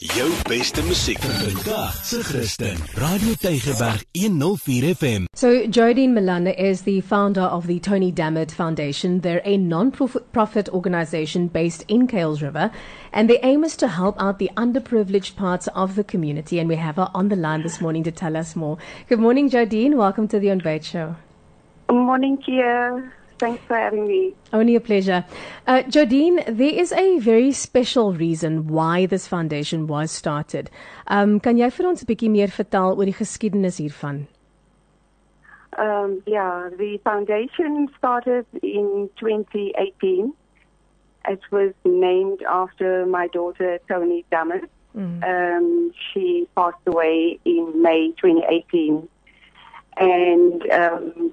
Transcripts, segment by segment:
Jou beste musiek vandag se Christen. Radio Tygerberg 104 FM. So, Jodine Milana is the founder of the Tony Dammit Foundation. They're a non profit organization based in Kales River, and their aim is to help out the underprivileged parts of the community. And we have her on the line this morning to tell us more. Good morning, Jodine. Welcome to the On Bait Show. Good morning, Kia. Thanks for having me. Only a pleasure. Uh, Jodine, there is a very special reason why this foundation was started. Um, kan jy vir ons 'n bietjie meer vertel oor die geskiedenis hiervan? Um, yeah, the foundation started in 2018. It was named after my daughter, Tony Dammit. Mm. Um, she passed away in May 2018. And um,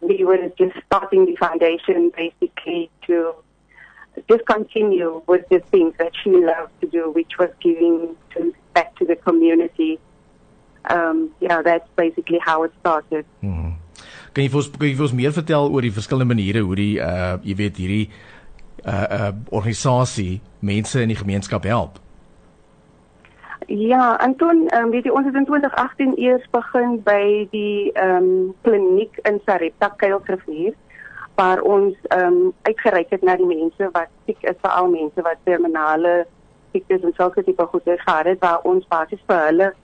we were just starting the foundation basically to just continue with the things that she loved to do, which was giving to, back to the community. Um, yeah, that's basically how it started. Hmm. Kan jy vir ons kan jy vir ons meer vertel oor die verskillende maniere hoe die uh jy weet hierdie uh uh organisasie mense in die gemeenskap help? Ja, en toen, um, weet je, ons is in 2018 eerst begin bij die um, kliniek in Sarepta, Keilsrivier, waar ons um, uitgereikt het naar die mensen wat ziek is, vooral mensen wat terminale ziektes en zulke type goede gehad het, waar ons basis voor hulle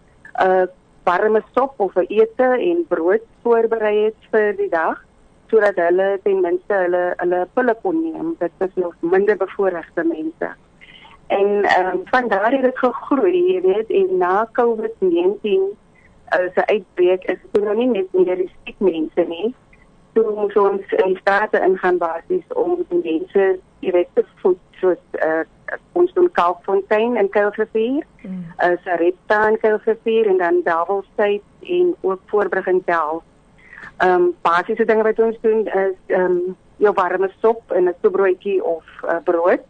uh, warme sop of eten en brood voorbereid het voor die dag, zodat hulle tenminste hulle, hulle pille kon nemen. Dat is nog minder bevoorrechte mensen. En ehm um, van daar het dit gegroei, jy weet, en na COVID-19 as uh, uitbreek is dit nou nie net meer die siek mense nie. Toe moes ons in die strate ingaan basies om die mense direk te voed soos uh, ons doen Kalkfontein en Kuilrivier, mm. uh, Sarepta en Kuilrivier en dan Davelsheid en ook Voorbrug en Tel. Ehm um, basiese dinge wat ons doen is ehm um, jou warme sop en 'n toebroodjie of uh, brood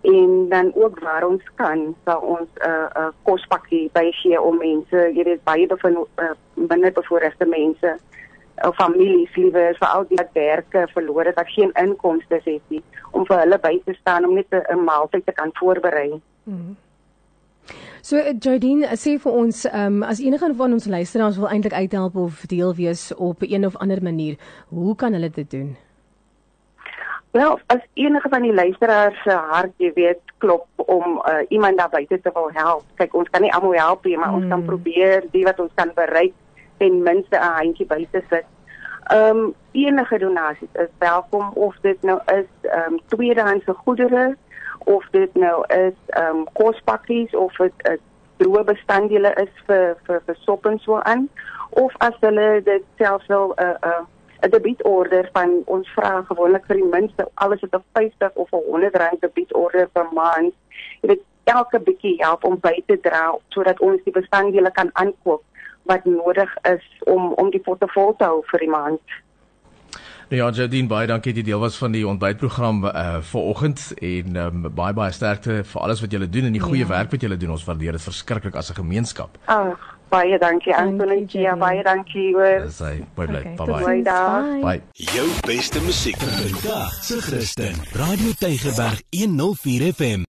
en dan ook waar ons kan sal ons 'n uh, 'n uh, kospakkie bygee om mense, jy weet baie van uh, binne bevoorregte mense of families liewer vir al die wat werke verloor het, wat geen inkomste het nie, om vir hulle by te staan om net 'n maaltyd te kan voorberei. Hmm. So Jardine, sê vir ons, um, as enige van ons luisteraars wil eintlik uithelp of deel wees op 'n of ander manier, hoe kan hulle dit doen? Wel, as enige van die luisteraars se hart, jy weet, klop om uh, iemand daar buite te wil help. Kyk, ons kan nie almal help nie, maar mm. ons kan hmm. probeer die wat ons kan bereik ten minste 'n handjie by te sit. Ehm um, enige donasies is welkom of dit nou is ehm um, tweedehandse goedere of dit nou is ehm um, kospakkies of dit is droë bestanddele is vir vir vir sop en so aan of as hulle dit selfs wil 'n uh, eh, 'n uh, 'n debietorder van ons vra gewoonlik vir die minste alles wat 'n 50 of 'n 100 rand debietorder per maand. Jy weet elke bietjie help om by te dra sodat ons die bestanddele kan aankoop wat nodig is om om die portefeulje te hou vir die maand. Nou ja, Jadine, baie dankie dat jy deel was van die ontbytprogram uh vanoggend en um, baie baie sterkte vir alles wat julle doen en die goeie ja. werk wat julle doen. Ons waardeer dit verskriklik as 'n gemeenskap. Ag, Baie dankie Antonie. Ja, baie dankie hoor. Dis hy. Bye bye. Okay, bye bye. Bye. Jou beste musiek vandag se Christen. Radio Tygerberg 104 FM.